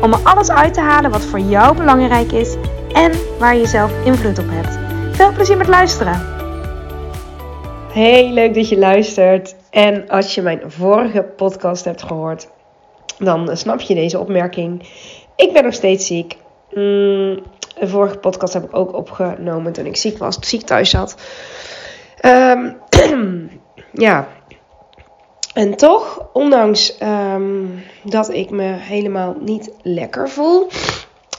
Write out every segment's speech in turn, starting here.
om er alles uit te halen wat voor jou belangrijk is en waar je zelf invloed op hebt. Veel plezier met luisteren! Hey, leuk dat je luistert. En als je mijn vorige podcast hebt gehoord, dan snap je deze opmerking. Ik ben nog steeds ziek. Mm, de vorige podcast heb ik ook opgenomen toen ik ziek was, ziek thuis zat. Ehm, ja. En toch, ondanks ehm, dat ik me helemaal niet lekker voel,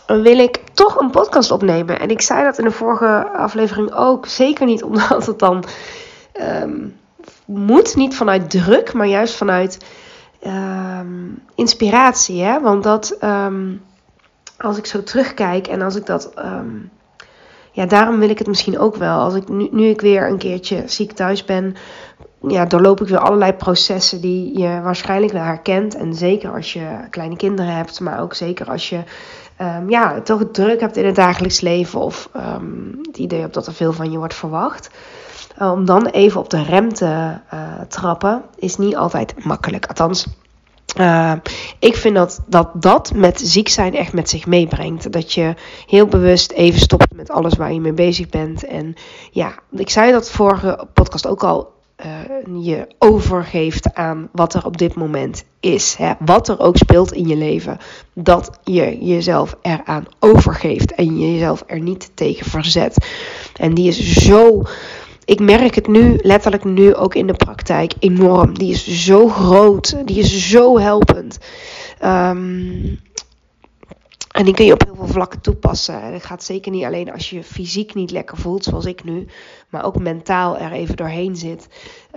wil ik toch een podcast opnemen. En ik zei dat in de vorige aflevering ook. Zeker niet omdat het dan ehm, moet, niet vanuit druk, maar juist vanuit inspiratie. Hè? Want dat als ik zo terugkijk en als ik dat. Ehm, ja, daarom wil ik het misschien ook wel. Als ik nu, nu ik weer een keertje ziek thuis ben, ja, doorloop ik weer allerlei processen die je waarschijnlijk wel herkent. En zeker als je kleine kinderen hebt, maar ook zeker als je um, ja, toch druk hebt in het dagelijks leven of um, het idee hebt dat er veel van je wordt verwacht. om dan even op de rem te uh, trappen, is niet altijd makkelijk. Althans, uh, ik vind dat, dat dat met ziek zijn echt met zich meebrengt. Dat je heel bewust even stopt met alles waar je mee bezig bent. En ja, ik zei dat vorige podcast ook al. Uh, je overgeeft aan wat er op dit moment is. Hè? Wat er ook speelt in je leven. Dat je jezelf eraan overgeeft. En je jezelf er niet tegen verzet. En die is zo ik merk het nu, letterlijk nu ook in de praktijk, enorm. Die is zo groot, die is zo helpend. Um, en die kun je op heel veel vlakken toepassen. En het gaat zeker niet alleen als je fysiek niet lekker voelt, zoals ik nu, maar ook mentaal er even doorheen zit.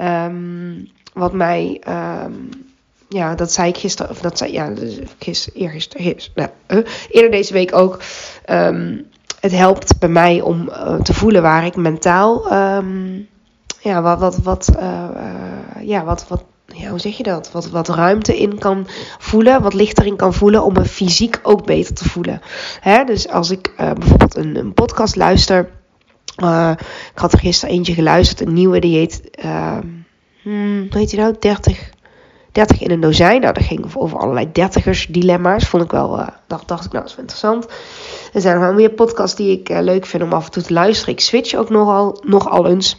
Um, wat mij, um, ja, dat zei ik gisteren, of dat zei, ja, gisteren, uh, eerder deze week ook. Het helpt bij mij om uh, te voelen waar ik mentaal, um, ja, wat, wat, wat, uh, uh, ja, wat, wat, ja, hoe zeg je dat? Wat, wat ruimte in kan voelen, wat lichter in kan voelen om me fysiek ook beter te voelen. Hè? Dus als ik bijvoorbeeld een, een, podcast luister, ik had er gisteren eentje geluisterd, een nieuwe die heet, hmm, hoe heet die nou? 30 30 in een dozijn. Nou, dat ging over allerlei dertigers dilemma's. Vond ik wel, dacht, dacht ik, nou, dat is wel interessant. Er zijn nog wel meer podcasts die ik uh, leuk vind om af en toe te luisteren. Ik switch ook nogal, nogal eens.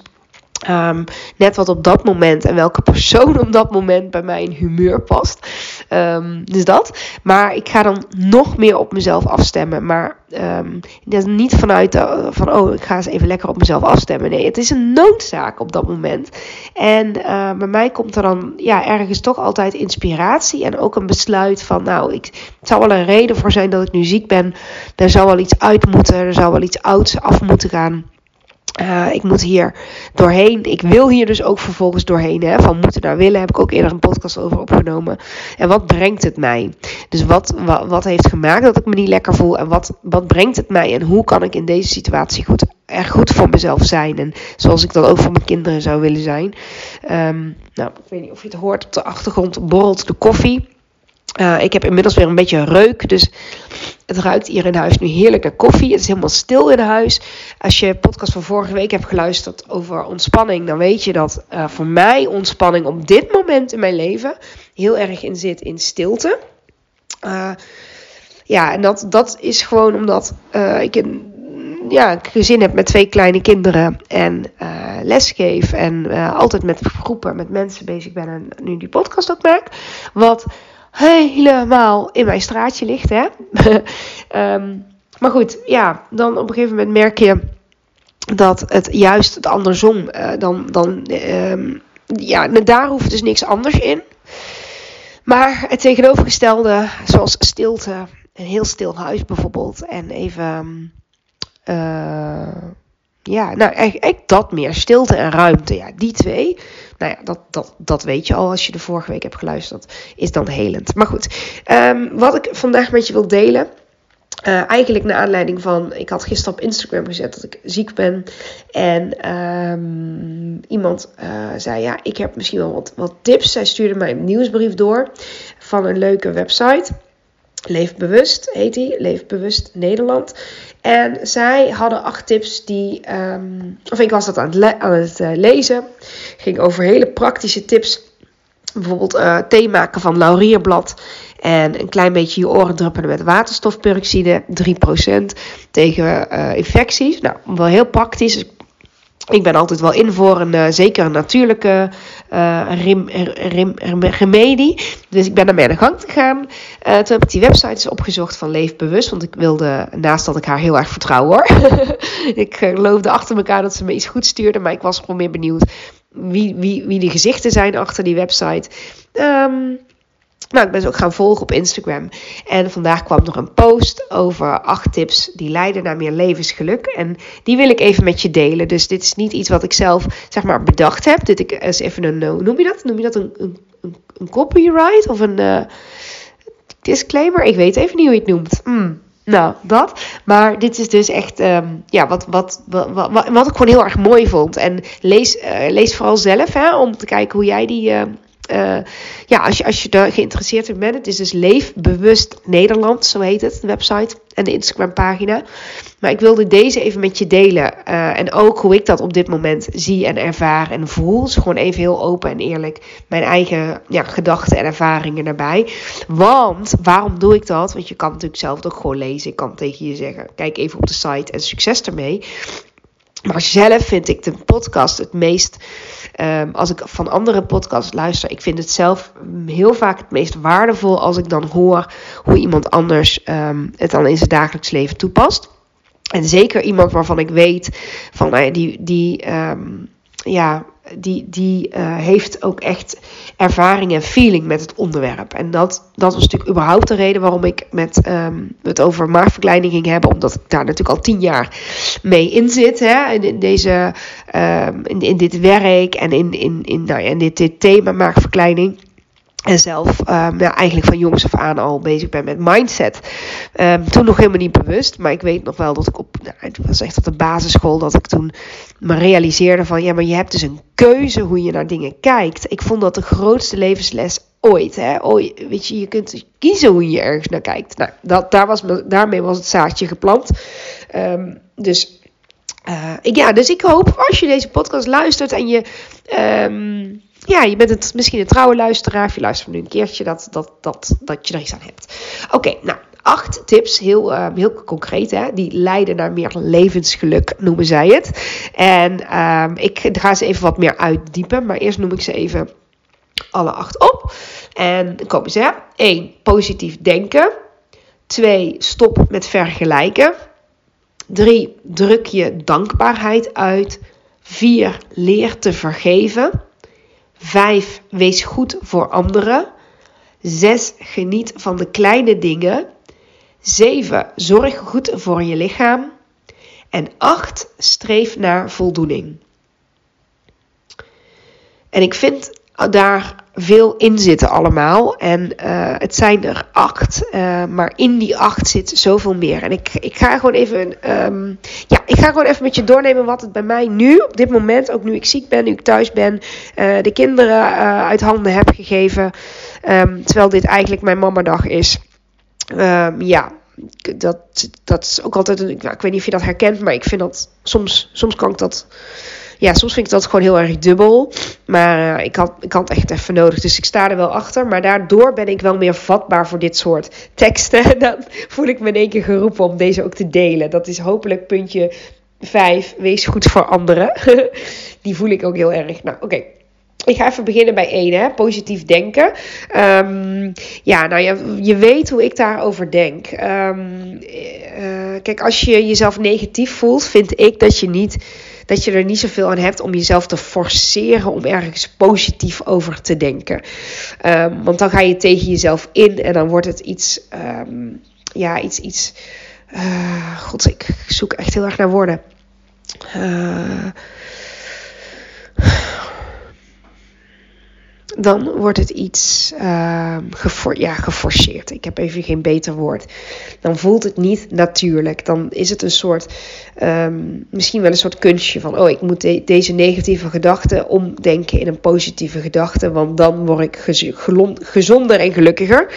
Um, net wat op dat moment en welke persoon op dat moment bij mij in humeur past. Um, dus dat. Maar ik ga dan nog meer op mezelf afstemmen. Maar um, niet vanuit de, van, oh, ik ga eens even lekker op mezelf afstemmen. Nee, het is een noodzaak op dat moment. En uh, bij mij komt er dan ja, ergens toch altijd inspiratie en ook een besluit van, nou, ik, het zou wel een reden voor zijn dat ik nu ziek ben. Er zou wel iets uit moeten, er zou wel iets ouds af moeten gaan. Uh, ik moet hier doorheen. Ik wil hier dus ook vervolgens doorheen. Hè? Van moeten naar willen heb ik ook eerder een podcast over opgenomen. En wat brengt het mij? Dus wat, wat, heeft gemaakt dat ik me niet lekker voel? En wat, wat brengt het mij? En hoe kan ik in deze situatie goed, er goed voor mezelf zijn? En zoals ik dat ook voor mijn kinderen zou willen zijn. Um, nou, ik weet niet of je het hoort. Op de achtergrond borrelt de koffie. Uh, ik heb inmiddels weer een beetje reuk. Dus het ruikt hier in huis nu heerlijk naar koffie. Het is helemaal stil in huis. Als je podcast van vorige week hebt geluisterd over ontspanning, dan weet je dat uh, voor mij ontspanning op dit moment in mijn leven heel erg in zit in stilte. Uh, ja, en dat, dat is gewoon omdat ik een ja, gezin heb met twee kleine kinderen en lesgeef en altijd met groepen, met mensen bezig ben en nu die podcast ook maak. Wat helemaal in mijn straatje ligt. Hè? um, maar goed, ja, dan op een gegeven moment merk je dat het juist het andersom, uh, dan, dan um, ja, daar hoeft dus niks anders in. Maar het tegenovergestelde, zoals stilte, een heel stil huis bijvoorbeeld, en even, uh, ja, nou, echt dat meer, stilte en ruimte, ja, die twee nou ja, dat, dat, dat weet je al als je de vorige week hebt geluisterd. Is dan helend. Maar goed, um, wat ik vandaag met je wil delen. Uh, eigenlijk naar aanleiding van, ik had gisteren op Instagram gezet dat ik ziek ben. En um, iemand uh, zei, ja, ik heb misschien wel wat, wat tips. Zij stuurde mij een nieuwsbrief door van een leuke website. Leef Bewust heet die, Leef Bewust Nederland. En zij hadden acht tips die, um, of ik was dat aan het, het uh, lezen. Ging over hele praktische tips. Bijvoorbeeld uh, thee maken van laurierblad. En een klein beetje je oren druppelen met waterstofperoxide. 3% tegen uh, infecties. Nou, wel heel praktisch. Ik ben altijd wel in voor een uh, zeker natuurlijke uh, remedie. Dus ik ben daarmee aan de gang gegaan. Uh, toen heb ik die website eens opgezocht van Leef Bewust. Want ik wilde, naast dat ik haar heel erg vertrouw hoor. ik geloofde achter elkaar dat ze me iets goed stuurde. Maar ik was gewoon meer benieuwd wie, wie, wie de gezichten zijn achter die website. Um, nou, ik ben ze ook gaan volgen op Instagram. En vandaag kwam er een post over acht tips die leiden naar meer levensgeluk. En die wil ik even met je delen. Dus dit is niet iets wat ik zelf, zeg maar, bedacht heb. Dit is even een, hoe noem je dat? Noem je dat een, een, een copyright of een uh, disclaimer? Ik weet even niet hoe je het noemt. Mm. Nou, dat. Maar dit is dus echt um, ja, wat, wat, wat, wat, wat ik gewoon heel erg mooi vond. En lees, uh, lees vooral zelf hè, om te kijken hoe jij die, uh, ja, als je, als je er geïnteresseerd in bent. Het is dus Leefbewust Nederland, zo heet het, de website en de Instagram pagina. Maar ik wilde deze even met je delen. Uh, en ook hoe ik dat op dit moment zie en ervaar en voel. Dus gewoon even heel open en eerlijk mijn eigen ja, gedachten en ervaringen daarbij. Want, waarom doe ik dat? Want je kan natuurlijk zelf ook gewoon lezen. Ik kan tegen je zeggen, kijk even op de site en succes ermee. Maar zelf vind ik de podcast het meest, um, als ik van andere podcasts luister, ik vind het zelf heel vaak het meest waardevol als ik dan hoor hoe iemand anders um, het dan in zijn dagelijks leven toepast. En zeker iemand waarvan ik weet van nou die, die um, ja, die, die uh, heeft ook echt ervaring en feeling met het onderwerp. En dat, dat was natuurlijk überhaupt de reden waarom ik met, um, het over maagverkleining ging hebben. Omdat ik daar natuurlijk al tien jaar mee in zit. Hè, in, in deze, um, in, in dit werk en in, in, in, nou ja, dit, dit thema maagverkleining. En zelf um, ja, eigenlijk van jongs af aan al bezig ben met mindset. Um, toen nog helemaal niet bewust. Maar ik weet nog wel dat ik op. Nou, het was echt op de basisschool dat ik toen me realiseerde van ja, maar je hebt dus een keuze hoe je naar dingen kijkt. Ik vond dat de grootste levensles ooit. Hè? Ooit, weet je, je kunt kiezen hoe je ergens naar kijkt. Nou, dat, daar was, daarmee was het zaadje geplant. Um, dus. Ik, ja, dus ik hoop als je deze podcast luistert en je ja, je bent het, misschien een trouwe luisteraar. Of je luistert nu een keertje dat, dat, dat, dat je er iets aan hebt. Oké, nou, acht tips, heel, uh, heel concreet, hè, die leiden naar meer levensgeluk, noemen zij het. En uh, ik ga ze even wat meer uitdiepen, maar eerst noem ik ze even alle acht op. En dan komen ze. 1. Positief denken. 2. Stop met vergelijken. 3. Druk je dankbaarheid uit. 4. Leer te vergeven. 5. Wees goed voor anderen. 6. Geniet van de kleine dingen. 7. Zorg goed voor je lichaam. En 8. Streef naar voldoening. En ik vind daar veel in zitten allemaal. En uh, het zijn er acht. Uh, maar in die acht zit zoveel meer. En ik, ik ga gewoon even. Um, ja, ik ga gewoon even met je doornemen wat het bij mij nu, op dit moment, ook nu ik ziek ben, nu ik thuis ben, uh, de kinderen uit handen heb gegeven. Um, terwijl dit eigenlijk mijn mamadag is. Um, ja, dat, dat is ook altijd. Een, ik weet niet of je dat herkent, maar ik vind dat soms, soms kan ik dat ja, soms vind ik dat gewoon heel erg dubbel. Maar uh, ik, had, ik had echt even nodig. Dus ik sta er wel achter. Maar daardoor ben ik wel meer vatbaar voor dit soort teksten. En dan voel ik me in één keer geroepen om deze ook te delen. Dat is hopelijk puntje 5. Wees goed voor anderen. Die voel ik ook heel erg. Nou, oké. Ik ga even beginnen bij één, hè? positief denken. Um, ja, nou je, je weet hoe ik daarover denk. Um, uh, kijk, als je jezelf negatief voelt, vind ik dat je niet dat je er niet zoveel aan hebt om jezelf te forceren om ergens positief over te denken. Um, want dan ga je tegen jezelf in en dan wordt het iets, um, ja, iets, iets. Uh, God, ik zoek echt heel erg naar woorden. Uh, dan wordt het iets uh, ja, geforceerd. Ik heb even geen beter woord. Dan voelt het niet natuurlijk. Dan is het een soort, um, misschien wel een soort kunstje van, oh, ik moet deze negatieve gedachten omdenken in een positieve gedachte, want dan word ik gezonder en gelukkiger.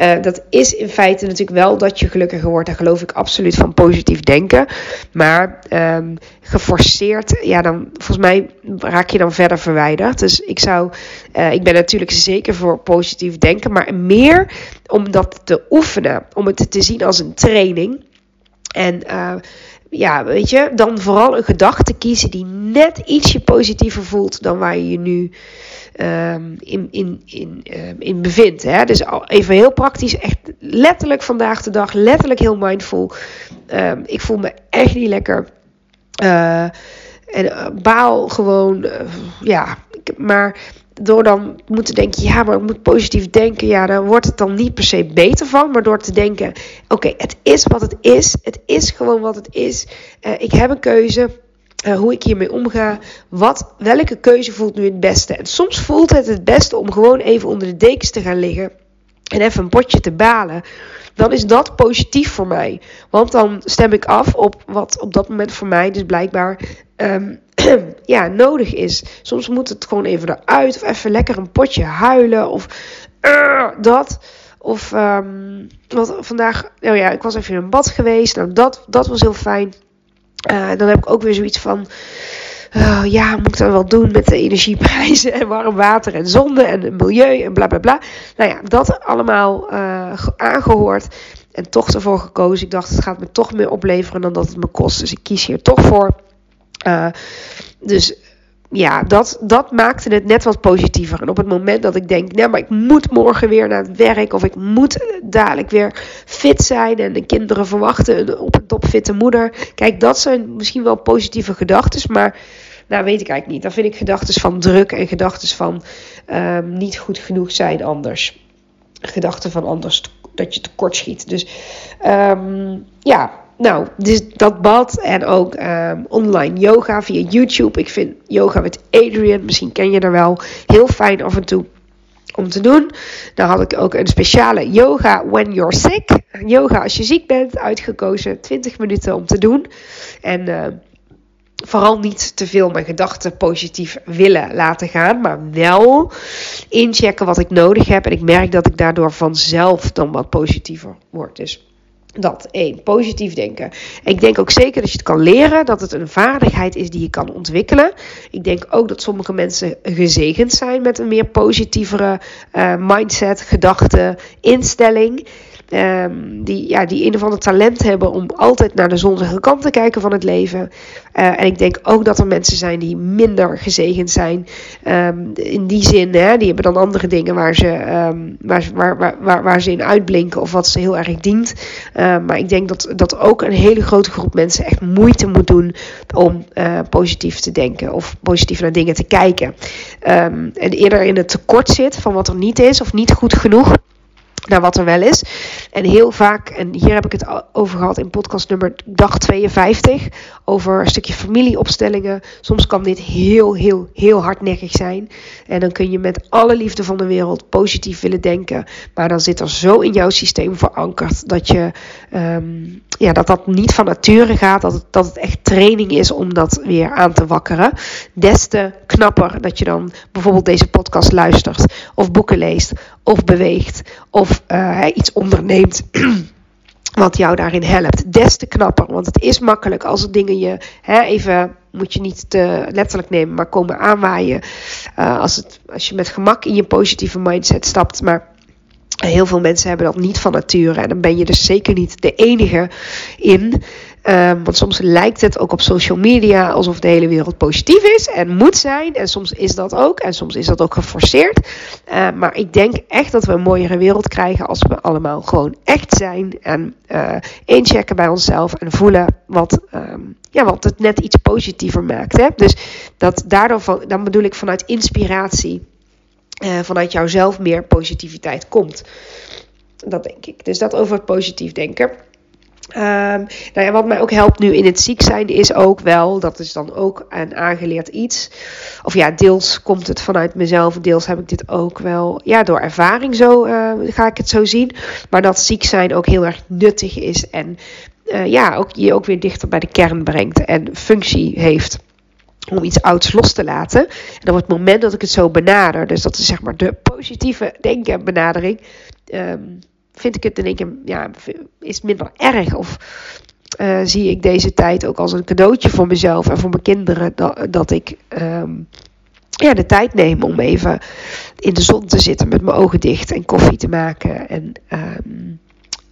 Uh, dat is in feite natuurlijk wel dat je gelukkiger wordt. Daar geloof ik absoluut van positief denken. Maar um, geforceerd, ja, dan volgens mij raak je dan verder verwijderd. Dus ik zou, uh, ik ben natuurlijk zeker voor positief denken, maar meer om dat te oefenen, om het te zien als een training. En uh, ja, weet je, dan vooral een gedachte kiezen die net ietsje positiever voelt dan waar je je nu um, in, in, in, um, in bevindt. Hè? Dus even heel praktisch, echt letterlijk vandaag de dag, letterlijk heel mindful. Um, ik voel me echt niet lekker. Uh, en uh, baal gewoon, uh, ja, maar door dan moeten denken, ja, maar ik moet positief denken, ja, dan wordt het dan niet per se beter van. Maar door te denken, oké, het is wat het is. Het is gewoon wat het is. Uh, ik heb een keuze. Uh, hoe ik hiermee omga. Wat, welke keuze voelt nu het beste? En soms voelt het het beste om gewoon even onder de dekens te gaan liggen. En even een potje te balen. Dan is dat positief voor mij. Want dan stem ik af op wat op dat moment voor mij dus blijkbaar um, ja, nodig is. Soms moet het gewoon even eruit. Of even lekker een potje huilen. Of uh, dat. Of um, wat vandaag. Oh ja, ik was even in een bad geweest. Nou, dat, dat was heel fijn. Uh, dan heb ik ook weer zoiets van. Uh, ja, moet ik dat wel doen met de energieprijzen en warm water en zonde en milieu en bla bla bla. Nou ja, dat allemaal aangehoord en toch ervoor gekozen. Ik dacht, het gaat me toch meer opleveren dan dat het me kost. Dus ik kies hier toch voor. Uh, dus ja, dat, dat maakte het net wat positiever. En op het moment dat ik denk, nou, maar ik moet morgen weer naar het werk. Of ik moet dadelijk weer fit zijn. En de kinderen verwachten op een topfitte moeder. Kijk, dat zijn misschien wel positieve gedachten. Maar nou, weet ik eigenlijk niet. Dan vind ik gedachten van druk en gedachten van um, niet goed genoeg zijn anders. Gedachten van anders dat je tekort schiet. Dus um, ja, nou, dus dat bad en ook um, online yoga via YouTube. Ik vind yoga met Adrian, misschien ken je er wel, heel fijn af en toe om te doen. Dan had ik ook een speciale yoga when you're sick. Yoga als je ziek bent, uitgekozen 20 minuten om te doen. En uh, vooral niet te veel mijn gedachten positief willen laten gaan, maar wel inchecken wat ik nodig heb. En ik merk dat ik daardoor vanzelf dan wat positiever word. Dus dat één, positief denken. Ik denk ook zeker dat je het kan leren, dat het een vaardigheid is die je kan ontwikkelen. Ik denk ook dat sommige mensen gezegend zijn met een meer positievere uh, mindset, gedachte, instelling. Um, die, ja, die een of ander talent hebben om altijd naar de zonnige kant te kijken van het leven. Uh, en ik denk ook dat er mensen zijn die minder gezegend zijn. Um, in die zin, hè, die hebben dan andere dingen waar ze, um, waar, waar, waar, waar, ze in uitblinken of wat ze heel erg dient. Uh, maar ik denk dat, dat ook een hele grote groep mensen echt moeite moet doen om uh, positief te denken of positief naar dingen te kijken. en eerder in het tekort zit van wat er niet is of niet goed genoeg naar wat er wel is. En heel vaak, en hier heb ik het over gehad in podcast nummer dag 52, over een stukje familieopstellingen. Soms kan dit heel, heel, heel hardnekkig zijn. En dan kun je met alle liefde van de wereld positief willen denken. Maar dan zit er zo in jouw systeem verankerd dat je, um, ja, dat, dat niet van nature gaat. Dat het, dat het echt training is om dat weer aan te wakkeren. Des te knapper dat je dan bijvoorbeeld deze podcast luistert, of boeken leest, of beweegt, of uh, iets onderneemt. wat jou daarin helpt. Des te knapper. Want het is makkelijk als er dingen je hè, even. Moet je niet te letterlijk nemen, maar komen aanwaaien. Uh, als, het, als je met gemak in je positieve mindset stapt. Maar heel veel mensen hebben dat niet van nature. En dan ben je dus zeker niet de enige in. Um, want soms lijkt het ook op social media alsof de hele wereld positief is en moet zijn. En soms is dat ook. En soms is dat ook geforceerd. Uh, maar ik denk echt dat we een mooiere wereld krijgen als we allemaal gewoon echt zijn. En uh, inchecken bij onszelf en voelen wat, um, ja, wat het net iets positiever maakt. Hè? Dus dat daardoor, dan bedoel ik vanuit inspiratie. Uh, vanuit jouzelf meer positiviteit komt. Dat denk ik. Dus dat over het positief denken. Um, nou ja, wat mij ook helpt nu in het ziek zijn is ook wel, dat is dan ook een aangeleerd iets. Of ja, deels komt het vanuit mezelf, deels heb ik dit ook wel, ja, door ervaring zo uh, ga ik het zo zien. Maar dat ziek zijn ook heel erg nuttig is en uh, ja, ook, je ook weer dichter bij de kern brengt en functie heeft om iets ouds los te laten. En op het moment dat ik het zo benader, dus dat is zeg maar de positieve denken benadering, um, vind ik het in één keer, ja, is minder erg. Of uh, zie ik deze tijd ook als een cadeautje voor mezelf en voor mijn kinderen. Dat, dat ik um, ja, de tijd neem om even in de zon te zitten met mijn ogen dicht en koffie te maken. En um,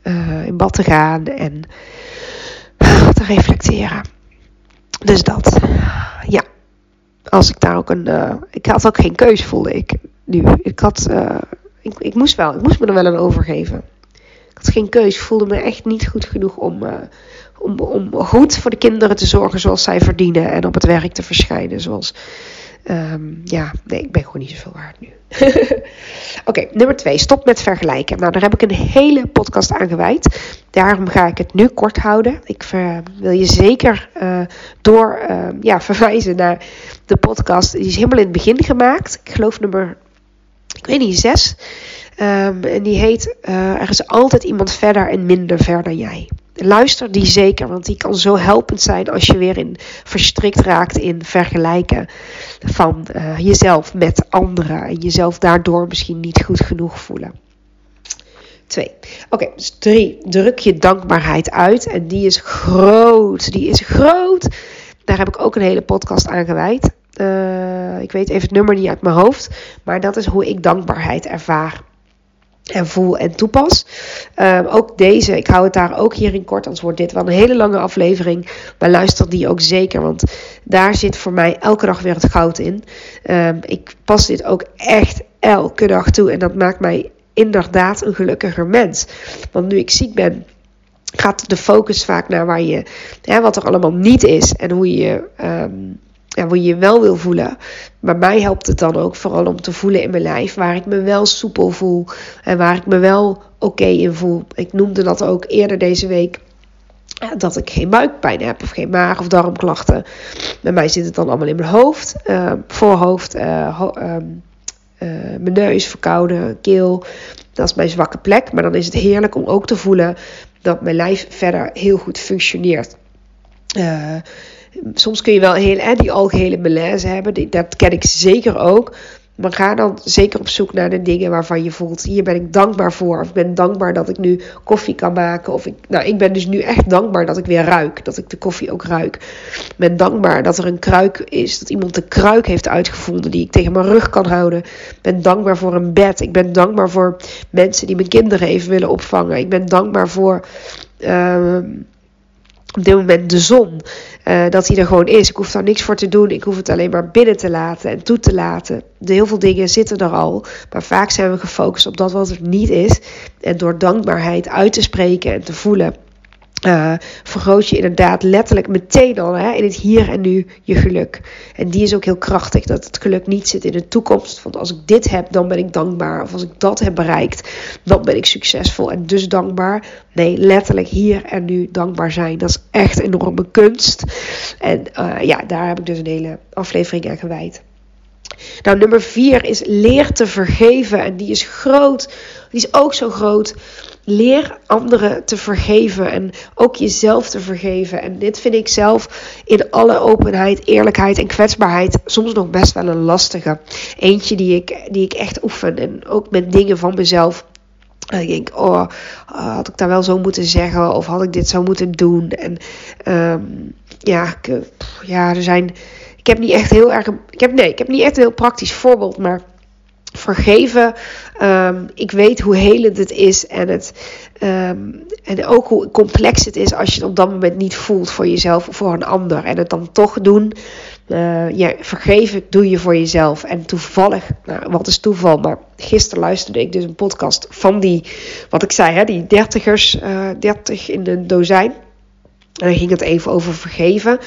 uh, in bad te gaan en te reflecteren. Dus dat. Als ik daar ook een. Uh, ik had ook geen keuze, voelde ik nu. Ik had. Uh, ik, ik, moest wel, ik moest me er wel aan overgeven. Ik had geen keus. Ik voelde me echt niet goed genoeg om, uh, om, om goed voor de kinderen te zorgen zoals zij verdienen. En op het werk te verschijnen zoals. Um, ja, nee, ik ben gewoon niet zoveel waard nu. Oké, nummer twee. Stop met vergelijken. Nou, daar heb ik een hele podcast aan gewijd. Daarom ga ik het nu kort houden. Ik ver, wil je zeker uh, door uh, ja, verwijzen naar de podcast. Die is helemaal in het begin gemaakt. Ik geloof nummer, ik weet niet, zes. Um, en die heet uh, Er is altijd iemand verder en minder ver dan jij. Luister die zeker, want die kan zo helpend zijn als je weer in verstrikt raakt in vergelijken van uh, jezelf met anderen en jezelf daardoor misschien niet goed genoeg voelen. Twee. Oké, dus drie. Druk je dankbaarheid uit. En die is groot. Die is groot. Daar heb ik ook een hele podcast aan gewijd. Uh, ik weet even het nummer niet uit mijn hoofd. Maar dat is hoe ik dankbaarheid ervaar en voel en toepas. Um, ook deze, ik hou het daar ook hierin kort, anders wordt dit wel een hele lange aflevering. Maar luister die ook zeker, want daar zit voor mij elke dag weer het goud in. Um, ik pas dit ook echt elke dag toe en dat maakt mij inderdaad een gelukkiger mens. Want nu ik ziek ben, gaat de focus vaak naar waar je, hè, wat er allemaal niet is en hoe je. Um, ja, hoe je je wel wil voelen. Maar mij helpt het dan ook vooral om te voelen in mijn lijf waar ik me wel soepel voel en waar ik me wel oké in voel. Ik noemde dat ook eerder deze week. Dat ik geen buikpijn heb of geen maag- of darmklachten. Bij mij zit het dan allemaal in mijn hoofd, uh, voorhoofd, uh, ho uh, mijn neus, verkouden, keel. Dat is mijn zwakke plek. Maar dan is het heerlijk om ook te voelen dat mijn lijf verder heel goed functioneert. Soms kun je wel heel, hè, die algehele malaise hebben. Dat ken ik zeker ook. Maar ga dan zeker op zoek naar de dingen waarvan je voelt: hier ben ik dankbaar voor. Of ik ben dankbaar dat ik nu koffie kan maken. Of ik, nou, ik ben dus nu echt dankbaar dat ik weer ruik. Dat ik de koffie ook ruik. Ik ben dankbaar dat er een kruik is. Dat iemand de kruik heeft uitgevonden die ik tegen mijn rug kan houden. Ik ben dankbaar voor een bed. Ik ben dankbaar voor mensen die mijn kinderen even willen opvangen. Ik ben dankbaar voor. Uh, op dit moment de zon. Uh, dat hij er gewoon is. Ik hoef daar niks voor te doen. Ik hoef het alleen maar binnen te laten en toe te laten. De heel veel dingen zitten er al. Maar vaak zijn we gefocust op dat wat er niet is. En door dankbaarheid uit te spreken en te voelen. Uh, vergroot je inderdaad letterlijk meteen al hè, in het hier en nu je geluk. En die is ook heel krachtig. Dat het geluk niet zit in de toekomst. Want als ik dit heb, dan ben ik dankbaar. Of als ik dat heb bereikt, dan ben ik succesvol en dus dankbaar. Nee, letterlijk hier en nu dankbaar zijn. Dat is echt enorme kunst. En uh, ja, daar heb ik dus een hele aflevering aan gewijd. Nou, nummer vier is leer te vergeven. En die is groot. Die is ook zo groot. Leer anderen te vergeven en ook jezelf te vergeven. En dit vind ik zelf in alle openheid, eerlijkheid en kwetsbaarheid soms nog best wel een lastige. Eentje die ik, die ik echt oefen en ook met dingen van mezelf. En ik denk, oh, had ik daar wel zo moeten zeggen? Of had ik dit zo moeten doen? En um, ja, ik, ja, er zijn. Ik heb niet echt heel erg. Ik heb, nee, ik heb niet echt een heel praktisch voorbeeld, maar vergeven. Um, ik weet hoe helend het is en, het, um, en ook hoe complex het is als je het op dat moment niet voelt voor jezelf of voor een ander. En het dan toch doen. Uh, vergeven doe je voor jezelf. En toevallig, nou, wat is toeval, maar gisteren luisterde ik dus een podcast van die, wat ik zei, hè, die dertigers, uh, dertig in een dozijn. En dan ging het even over vergeven.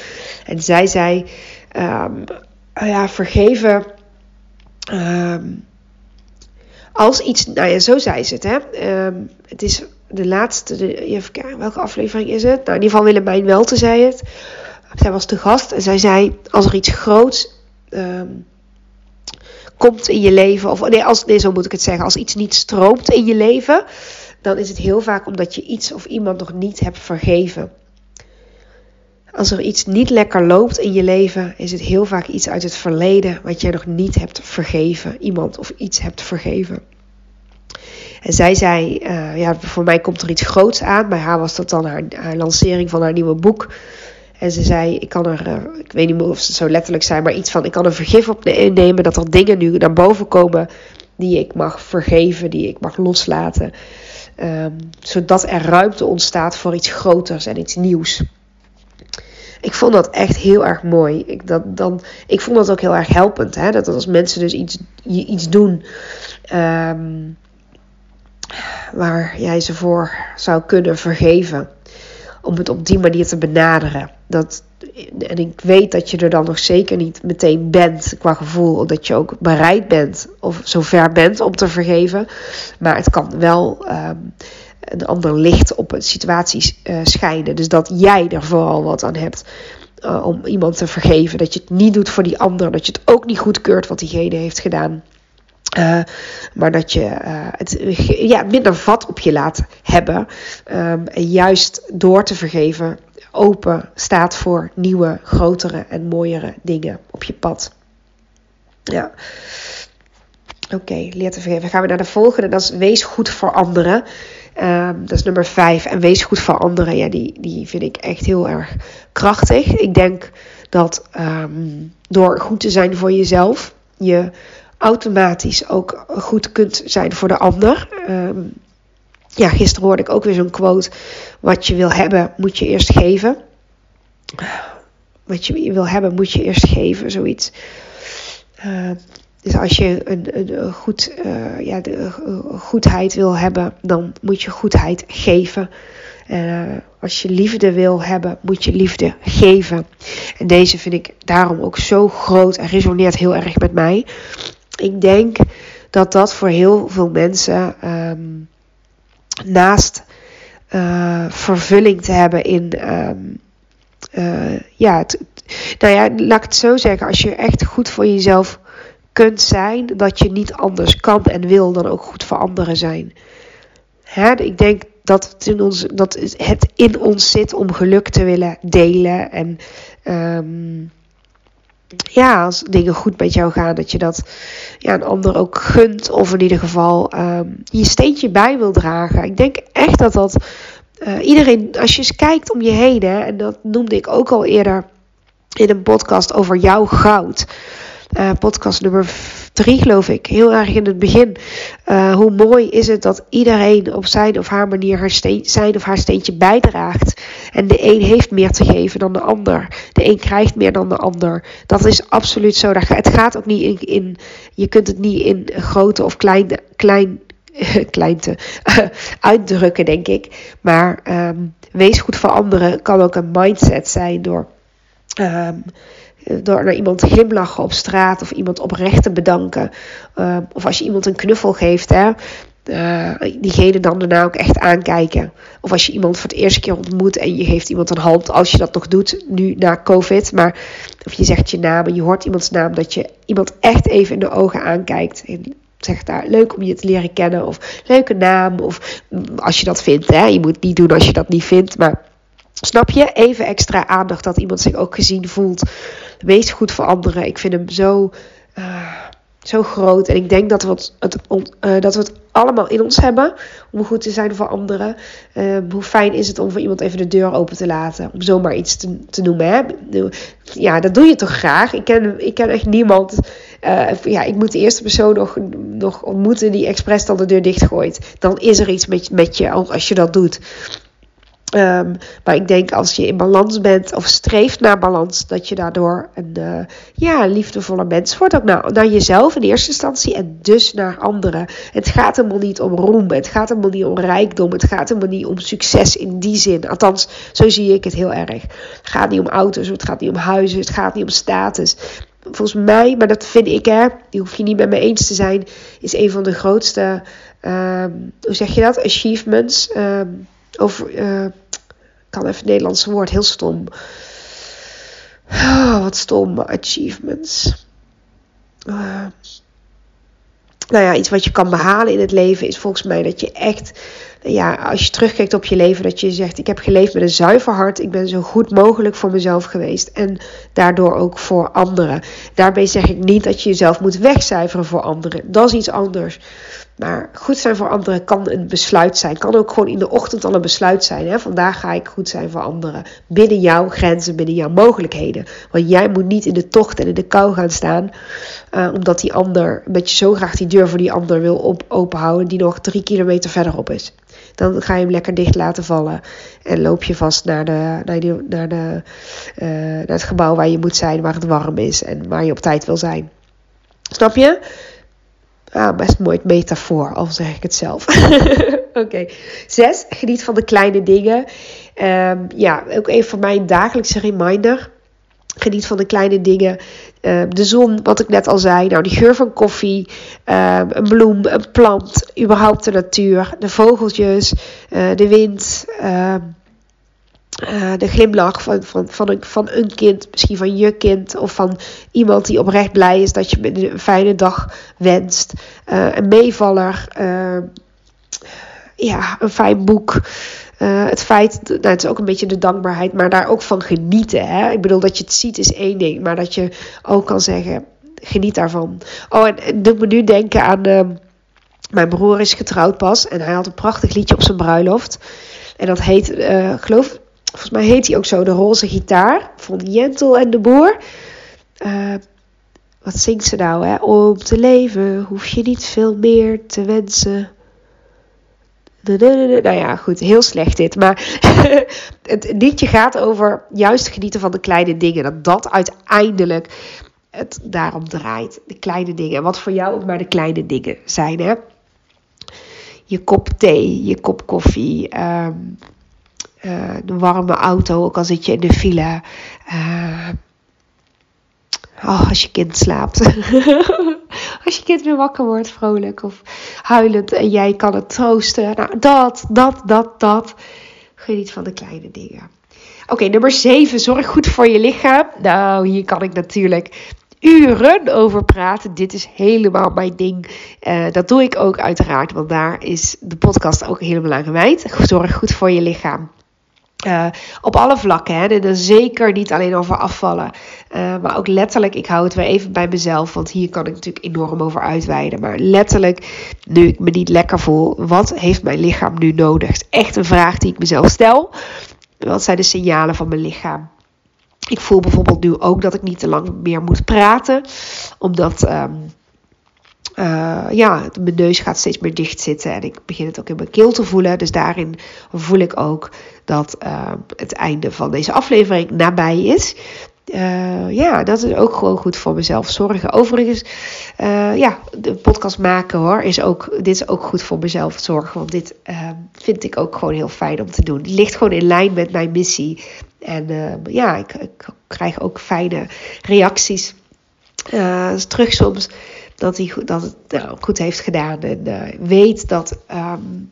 En zij zei, um, ja, vergeven. Als iets, nou ja, zo zei ze het, hè. Um, het is de laatste, de, even kijken, welke aflevering is het? Nou, in ieder geval Willemijn Welte zei het. Zij was de gast en zij zei, als er iets groots ehm, komt in je leven, of nee, als, nee, zo moet ik het zeggen, als iets niet stroomt in je leven, dan is het heel vaak omdat je iets of iemand nog niet hebt vergeven. Als er iets niet lekker loopt in je leven, is het heel vaak iets uit het verleden wat jij nog niet hebt vergeven. Iemand of iets hebt vergeven. En zij zei, uh, ja, voor mij komt er iets groots aan. Bij haar was dat dan haar, lancering van haar nieuwe boek. En ze zei, ik kan er, uh, ik weet niet meer of ze zo letterlijk zijn, maar iets van, ik kan er vergif op nemen dat er dingen nu naar boven komen die ik mag vergeven, die ik mag loslaten. Um, zodat er ruimte ontstaat voor iets groters en iets nieuws. Ik vond dat echt heel erg mooi. Ik, dat, dan, ik vond dat ook heel erg helpend. Hè? Dat als mensen dus iets, iets doen um, waar jij ze voor zou kunnen vergeven. Om het op die manier te benaderen. Dat, en ik weet dat je er dan nog zeker niet meteen bent qua gevoel. Dat je ook bereid bent of zover bent om te vergeven. Maar het kan wel um, een ander licht op een situatie uh, schijnen. Dus dat jij er vooral wat aan hebt. Uh, om iemand te vergeven. Dat je het niet doet voor die ander. Dat je het ook niet goedkeurt wat diegene heeft gedaan. Uh, maar dat je het ja, minder vat op je laat hebben. Um, en juist door te vergeven open staat voor nieuwe, grotere en mooiere dingen op je pad. Ja. Oké, leer te vergeven. gaan we naar de volgende. Dat is wees goed voor anderen. Um, dat is nummer vijf. En wees goed voor anderen. Ja, die, die vind ik echt heel erg krachtig. Ik denk dat um, door goed te zijn voor jezelf, je automatisch ook goed kunt zijn voor de ander. Um, ja, gisteren hoorde ik ook weer zo'n quote. Wat je wil hebben, moet je eerst geven. Wat je wil hebben, moet je eerst geven, zoiets. Uh, dus als je een, een goed, uh, ja, de, uh, goedheid wil hebben, dan moet je goedheid geven. Uh, als je liefde wil hebben, moet je liefde geven. En deze vind ik daarom ook zo groot en resoneert heel erg met mij. Ik denk dat dat voor heel veel mensen um, naast vervulling te hebben in. Uh, ja, nou ja, laat ik het zo zeggen. Als je echt goed voor jezelf kunt zijn, dat je niet anders kan en wil dan ook goed voor anderen zijn. Hè, ik denk dat het, in ons, dat het in ons zit om geluk te willen delen. En um, ja, als dingen goed met jou gaan, dat je dat ja, een ander ook gunt. Of in ieder geval um, je steentje bij wil dragen. Ik denk echt dat dat uh, iedereen, als je eens kijkt om je heen, en dat noemde ik ook al eerder in een podcast over jouw goud. Uh, podcast nummer drie, geloof ik. Heel erg in het begin. Uh, hoe mooi is het dat iedereen op zijn of haar manier haar steen, zijn of haar steentje bijdraagt. En de een heeft meer te geven dan de ander. De een krijgt meer dan de ander. Dat is absoluut zo. Het gaat ook niet in. in je kunt het niet in grote of kleine. Klein, kleinte uitdrukken, denk ik. Maar um, wees goed voor anderen kan ook een mindset zijn door. Um, door naar iemand glimlachen op straat of iemand oprecht te bedanken. Uh, of als je iemand een knuffel geeft, hè, uh, diegene dan daarna ook echt aankijken. Of als je iemand voor het eerste keer ontmoet en je geeft iemand een hand, als je dat nog doet, nu na COVID. Maar of je zegt je naam en je hoort iemands naam, dat je iemand echt even in de ogen aankijkt. En zegt daar leuk om je te leren kennen, of leuke naam, of als je dat vindt. Hè. Je moet het niet doen als je dat niet vindt, maar. Snap je? Even extra aandacht dat iemand zich ook gezien voelt. Wees goed voor anderen. Ik vind hem zo, uh, zo groot. En ik denk dat we het, uh, dat we het allemaal in ons hebben. Om goed te zijn voor anderen. Uh, hoe fijn is het om voor iemand even de deur open te laten. Om zomaar iets te, te noemen. Hè? Ja, dat doe je toch graag. Ik ken, ik ken echt niemand. ja, ik moet de eerste persoon nog, nog ontmoeten die expres dan de deur dichtgooit. Dan is er iets met, met je als je dat doet. Um, maar ik denk als je in balans bent of streeft naar balans, dat je daardoor een uh, ja, liefdevolle mens wordt. Ook naar, naar jezelf in eerste instantie en dus naar anderen. Het gaat helemaal niet om roem, het gaat helemaal niet om rijkdom, het gaat helemaal niet om succes in die zin. Althans, zo zie ik het heel erg. Het gaat niet om auto's, het gaat niet om huizen, het gaat niet om status. Volgens mij, maar dat vind ik hè, die hoef je niet met me eens te zijn, is een van de grootste, um, hoe zeg je dat, achievements. Um, over, uh, kan even het Nederlandse woord, heel stom. Oh, wat stom, achievements. Uh, nou ja, iets wat je kan behalen in het leven is volgens mij dat je echt, ja, als je terugkijkt op je leven, dat je zegt: Ik heb geleefd met een zuiver hart. Ik ben zo goed mogelijk voor mezelf geweest en daardoor ook voor anderen. Daarbij zeg ik niet dat je jezelf moet wegcijferen voor anderen. Dat is iets anders. Maar goed zijn voor anderen kan een besluit zijn. Kan ook gewoon in de ochtend al een besluit zijn. Hè? Vandaag ga ik goed zijn voor anderen. Binnen jouw grenzen, binnen jouw mogelijkheden. Want jij moet niet in de tocht en in de kou gaan staan. Uh, omdat die ander, met je zo graag die deur voor die ander wil op, openhouden. Die nog drie kilometer verderop is. Dan ga je hem lekker dicht laten vallen. En loop je vast naar, de, naar, de, naar, de, uh, naar het gebouw waar je moet zijn. Waar het warm is en waar je op tijd wil zijn. Snap je? Ah, best mooi metafoor, al zeg ik het zelf. Oké. Zes, geniet van de kleine dingen. Um, ja, ook even voor mij een dagelijkse reminder. Geniet van de kleine dingen. Uh, de zon, wat ik net al zei. Nou, die geur van koffie. Uh, een bloem, een plant. Überhaupt de natuur. De vogeltjes. Uh, de wind. Uh, de glimlach van, van, van, een, van een kind, misschien van je kind of van iemand die oprecht blij is dat je een fijne dag wenst. Uh, een meevaller, uh, ja, een fijn boek. het feit, nou, het is ook een beetje de dankbaarheid, maar daar ook van genieten. Hè? Ik bedoel, dat je het ziet is één ding, maar dat je ook kan zeggen, geniet daarvan. Oh, en, en doet me nu denken aan, mijn broer is getrouwd pas en hij had een prachtig liedje op zijn bruiloft. En dat heet, geloof Volgens mij heet hij ook zo, de roze gitaar van Jentel en de Boer. Uh, wat zingt ze nou, hè? Om te leven hoef je niet veel meer te wensen. Nou ja, goed, heel slecht dit. Maar het liedje gaat over juist genieten van de kleine dingen. Dat dat uiteindelijk het daarom draait. De kleine dingen. En wat voor jou ook maar de kleine dingen zijn, hè? Je kop thee, je kop koffie, um, uh, de warme auto, ook al zit je in de file. Uh, oh, als je kind slaapt. als je kind weer wakker wordt, vrolijk of huilend en jij kan het troosten. Nou, dat, dat, dat, dat. Geniet van de kleine dingen. Oké, nummer 7. Zorg goed voor je lichaam. Nou, hier kan ik natuurlijk uren over praten. Dit is helemaal mijn ding. Uh, dat doe ik ook uiteraard, want daar is de podcast ook helemaal aan gewijd. Zorg goed voor je lichaam. Uh, op alle vlakken. Hè. Dit zeker niet alleen over afvallen. Uh, maar ook letterlijk, ik hou het weer even bij mezelf. Want hier kan ik natuurlijk enorm over uitweiden. Maar letterlijk, nu ik me niet lekker voel. Wat heeft mijn lichaam nu nodig? Is echt een vraag die ik mezelf stel. Wat zijn de signalen van mijn lichaam? Ik voel bijvoorbeeld nu ook dat ik niet te lang meer moet praten. Omdat... Um, uh, ja, mijn neus gaat steeds meer dicht zitten en ik begin het ook in mijn keel te voelen. Dus daarin voel ik ook dat uh, het einde van deze aflevering nabij is. Uh, ja, dat is ook gewoon goed voor mezelf zorgen. Overigens, ja, de podcast maken hoor, is ook, dit is ook goed voor mezelf zorgen. Want dit vind ik ook gewoon heel fijn om te doen. Het ligt gewoon in lijn met mijn missie. En ja, ik, ik, krijg ook fijne reacties terug soms dat hij dat het nou, goed heeft gedaan. En uh, weet dat, um,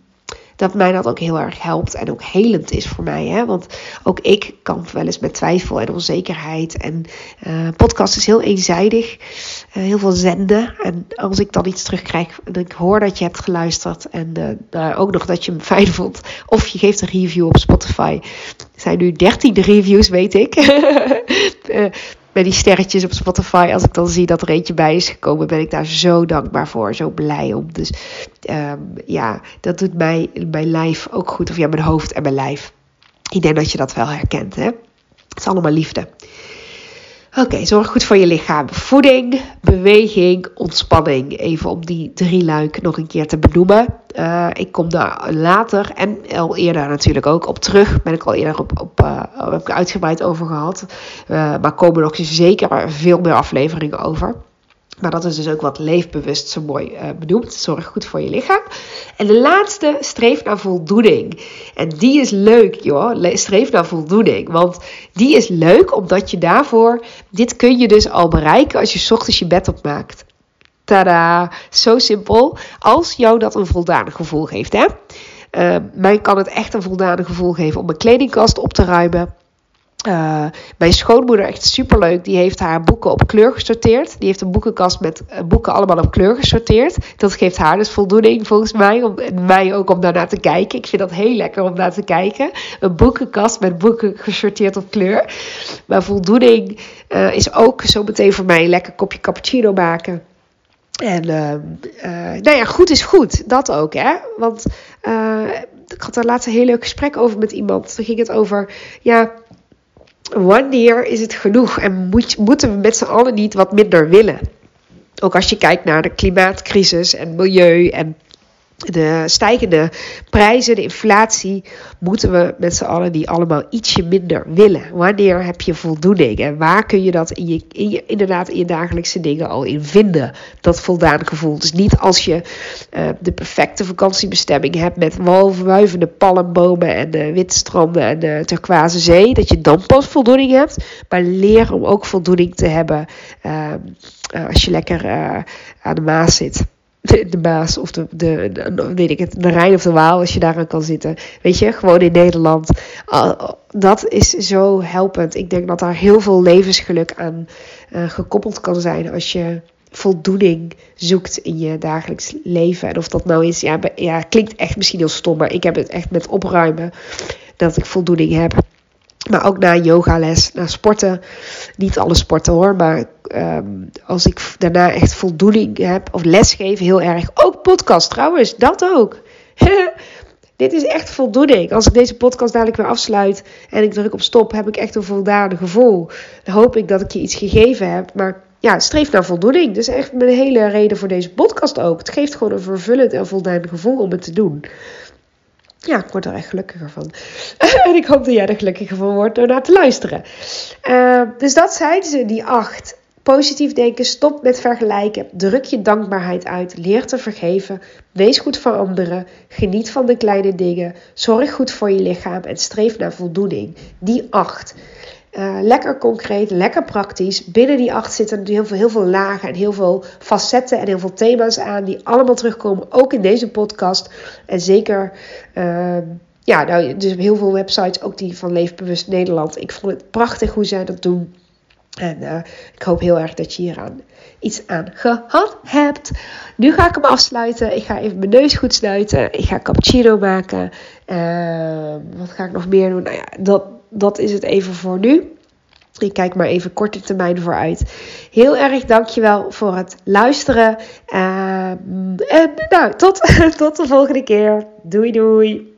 dat mij dat ook heel erg helpt en ook helend is voor mij. Hè? Want ook ik kan wel eens met twijfel en onzekerheid. En uh, podcast is heel eenzijdig. Uh, heel veel zenden. En als ik dan iets terugkrijg en ik hoor dat je hebt geluisterd. En uh, ook nog dat je hem fijn vond. Of je geeft een review op Spotify. Er zijn nu 13 reviews, weet ik. met die sterretjes op Spotify. Als ik dan zie dat er eentje bij is gekomen, ben ik daar zo dankbaar voor. Zo blij om. Dus um, ja, dat doet mij, mijn lijf ook goed. Of ja, mijn hoofd en mijn lijf. Ik denk dat je dat wel herkent. Hè? Het is allemaal liefde. Oké, zorg goed voor je lichaam. Voeding, beweging, ontspanning. Even om die drie luik nog een keer te benoemen. Uh, ik kom daar later en al eerder natuurlijk ook op terug. Ben ik al eerder op, op uh, heb ik uitgebreid over gehad. Uh, maar komen nog zeker veel meer afleveringen over. Maar dat is dus ook wat leefbewust zo mooi uh, benoemd. Zorg goed voor je lichaam. En de laatste, streef naar voldoening. En die is leuk, joh. Streef naar voldoening. Want die is leuk omdat je daarvoor... Dit kun je dus al bereiken als je ochtends je bed opmaakt. Tada! Zo simpel. Als jou dat een voldaan gevoel geeft, hè. Uh, mij kan het echt een voldaan gevoel geven om mijn kledingkast op te ruimen uh, mijn schoonmoeder, echt superleuk, die heeft haar boeken op kleur gesorteerd. Die heeft een boekenkast met uh, boeken allemaal op kleur gesorteerd. Dat geeft haar dus voldoening volgens mij. En mij ook om daarnaar te kijken. Ik vind dat heel lekker om naar te kijken. Een boekenkast met boeken gesorteerd op kleur. Maar voldoening uh, is ook zo meteen voor mij een lekker kopje cappuccino maken. En nou ja, goed is goed. Dat ook, hè. Want ik had daar laatst een heel leuk gesprek over met iemand. Toen ging het over, ja wanneer is het genoeg en moet, moeten we met z'n allen niet wat minder willen? Ook als je kijkt naar de klimaatcrisis en milieu en de stijgende prijzen, de inflatie, moeten we met z'n allen die allemaal ietsje minder willen. Wanneer heb je voldoening en waar kun je dat in je, in je inderdaad in je dagelijkse dingen al in vinden? Dat voldaan gevoel. Dus niet als je uh, de perfecte vakantiebestemming hebt met walvuivende palmbomen en de witte stranden en de turquoise zee, dat je dan pas voldoening hebt. Maar leer om ook voldoening te hebben uh, als je lekker uh, aan de maas zit de, de Maas of de, de, weet ik het, de Rijn of de Waal, als je daaraan kan zitten. Weet je, gewoon in Nederland. Dat is zo helpend. Ik denk dat daar heel veel levensgeluk aan uh, gekoppeld kan zijn als je voldoening zoekt in je dagelijks leven. En of dat nou is, ja, ja, klinkt echt misschien heel stom, maar ik heb het echt met opruimen dat ik voldoening heb. Maar ook na yogales, na sporten. Niet alle sporten hoor, maar um, als ik daarna echt voldoening heb, of lesgeven heel erg. Ook podcast trouwens, dat ook. Dit is echt voldoening. Als ik deze podcast dadelijk weer afsluit en ik druk op stop, heb ik echt een voldane gevoel. Dan hoop ik dat ik je iets gegeven heb. Maar ja, streef naar voldoening. Dus echt mijn hele reden voor deze podcast ook. Het geeft gewoon een vervullend en voldaan gevoel om het te doen ja, ik word er echt gelukkiger van. en ik hoop dat jij er gelukkiger van wordt door naar te luisteren. Uh, dus dat zijn ze, die acht. Positief denken, stop met vergelijken, druk je dankbaarheid uit, leer te vergeven, wees goed voor anderen, geniet van de kleine dingen, zorg goed voor je lichaam en streef naar voldoening. Die acht. Uh, lekker concreet, lekker praktisch. Binnen die acht zitten heel veel, heel veel lagen en heel veel facetten en heel veel thema's aan die allemaal terugkomen, ook in deze podcast. En zeker, uh, ja, nou, dus heel veel websites, ook die van Leefbewust Nederland. Ik vond het prachtig hoe zij dat doen. En uh, ik hoop heel erg dat je hier aan iets aan gehad hebt. Nu ga ik hem afsluiten. Ik ga even mijn neus goed sluiten. Ik ga cappuccino maken. wat ga ik nog meer doen? Nou ja, dat dat is het even voor nu. Ik kijk maar even korte termijn vooruit. Heel erg dankjewel voor het luisteren. Uh, en nou, tot, tot de volgende keer. Doei doei.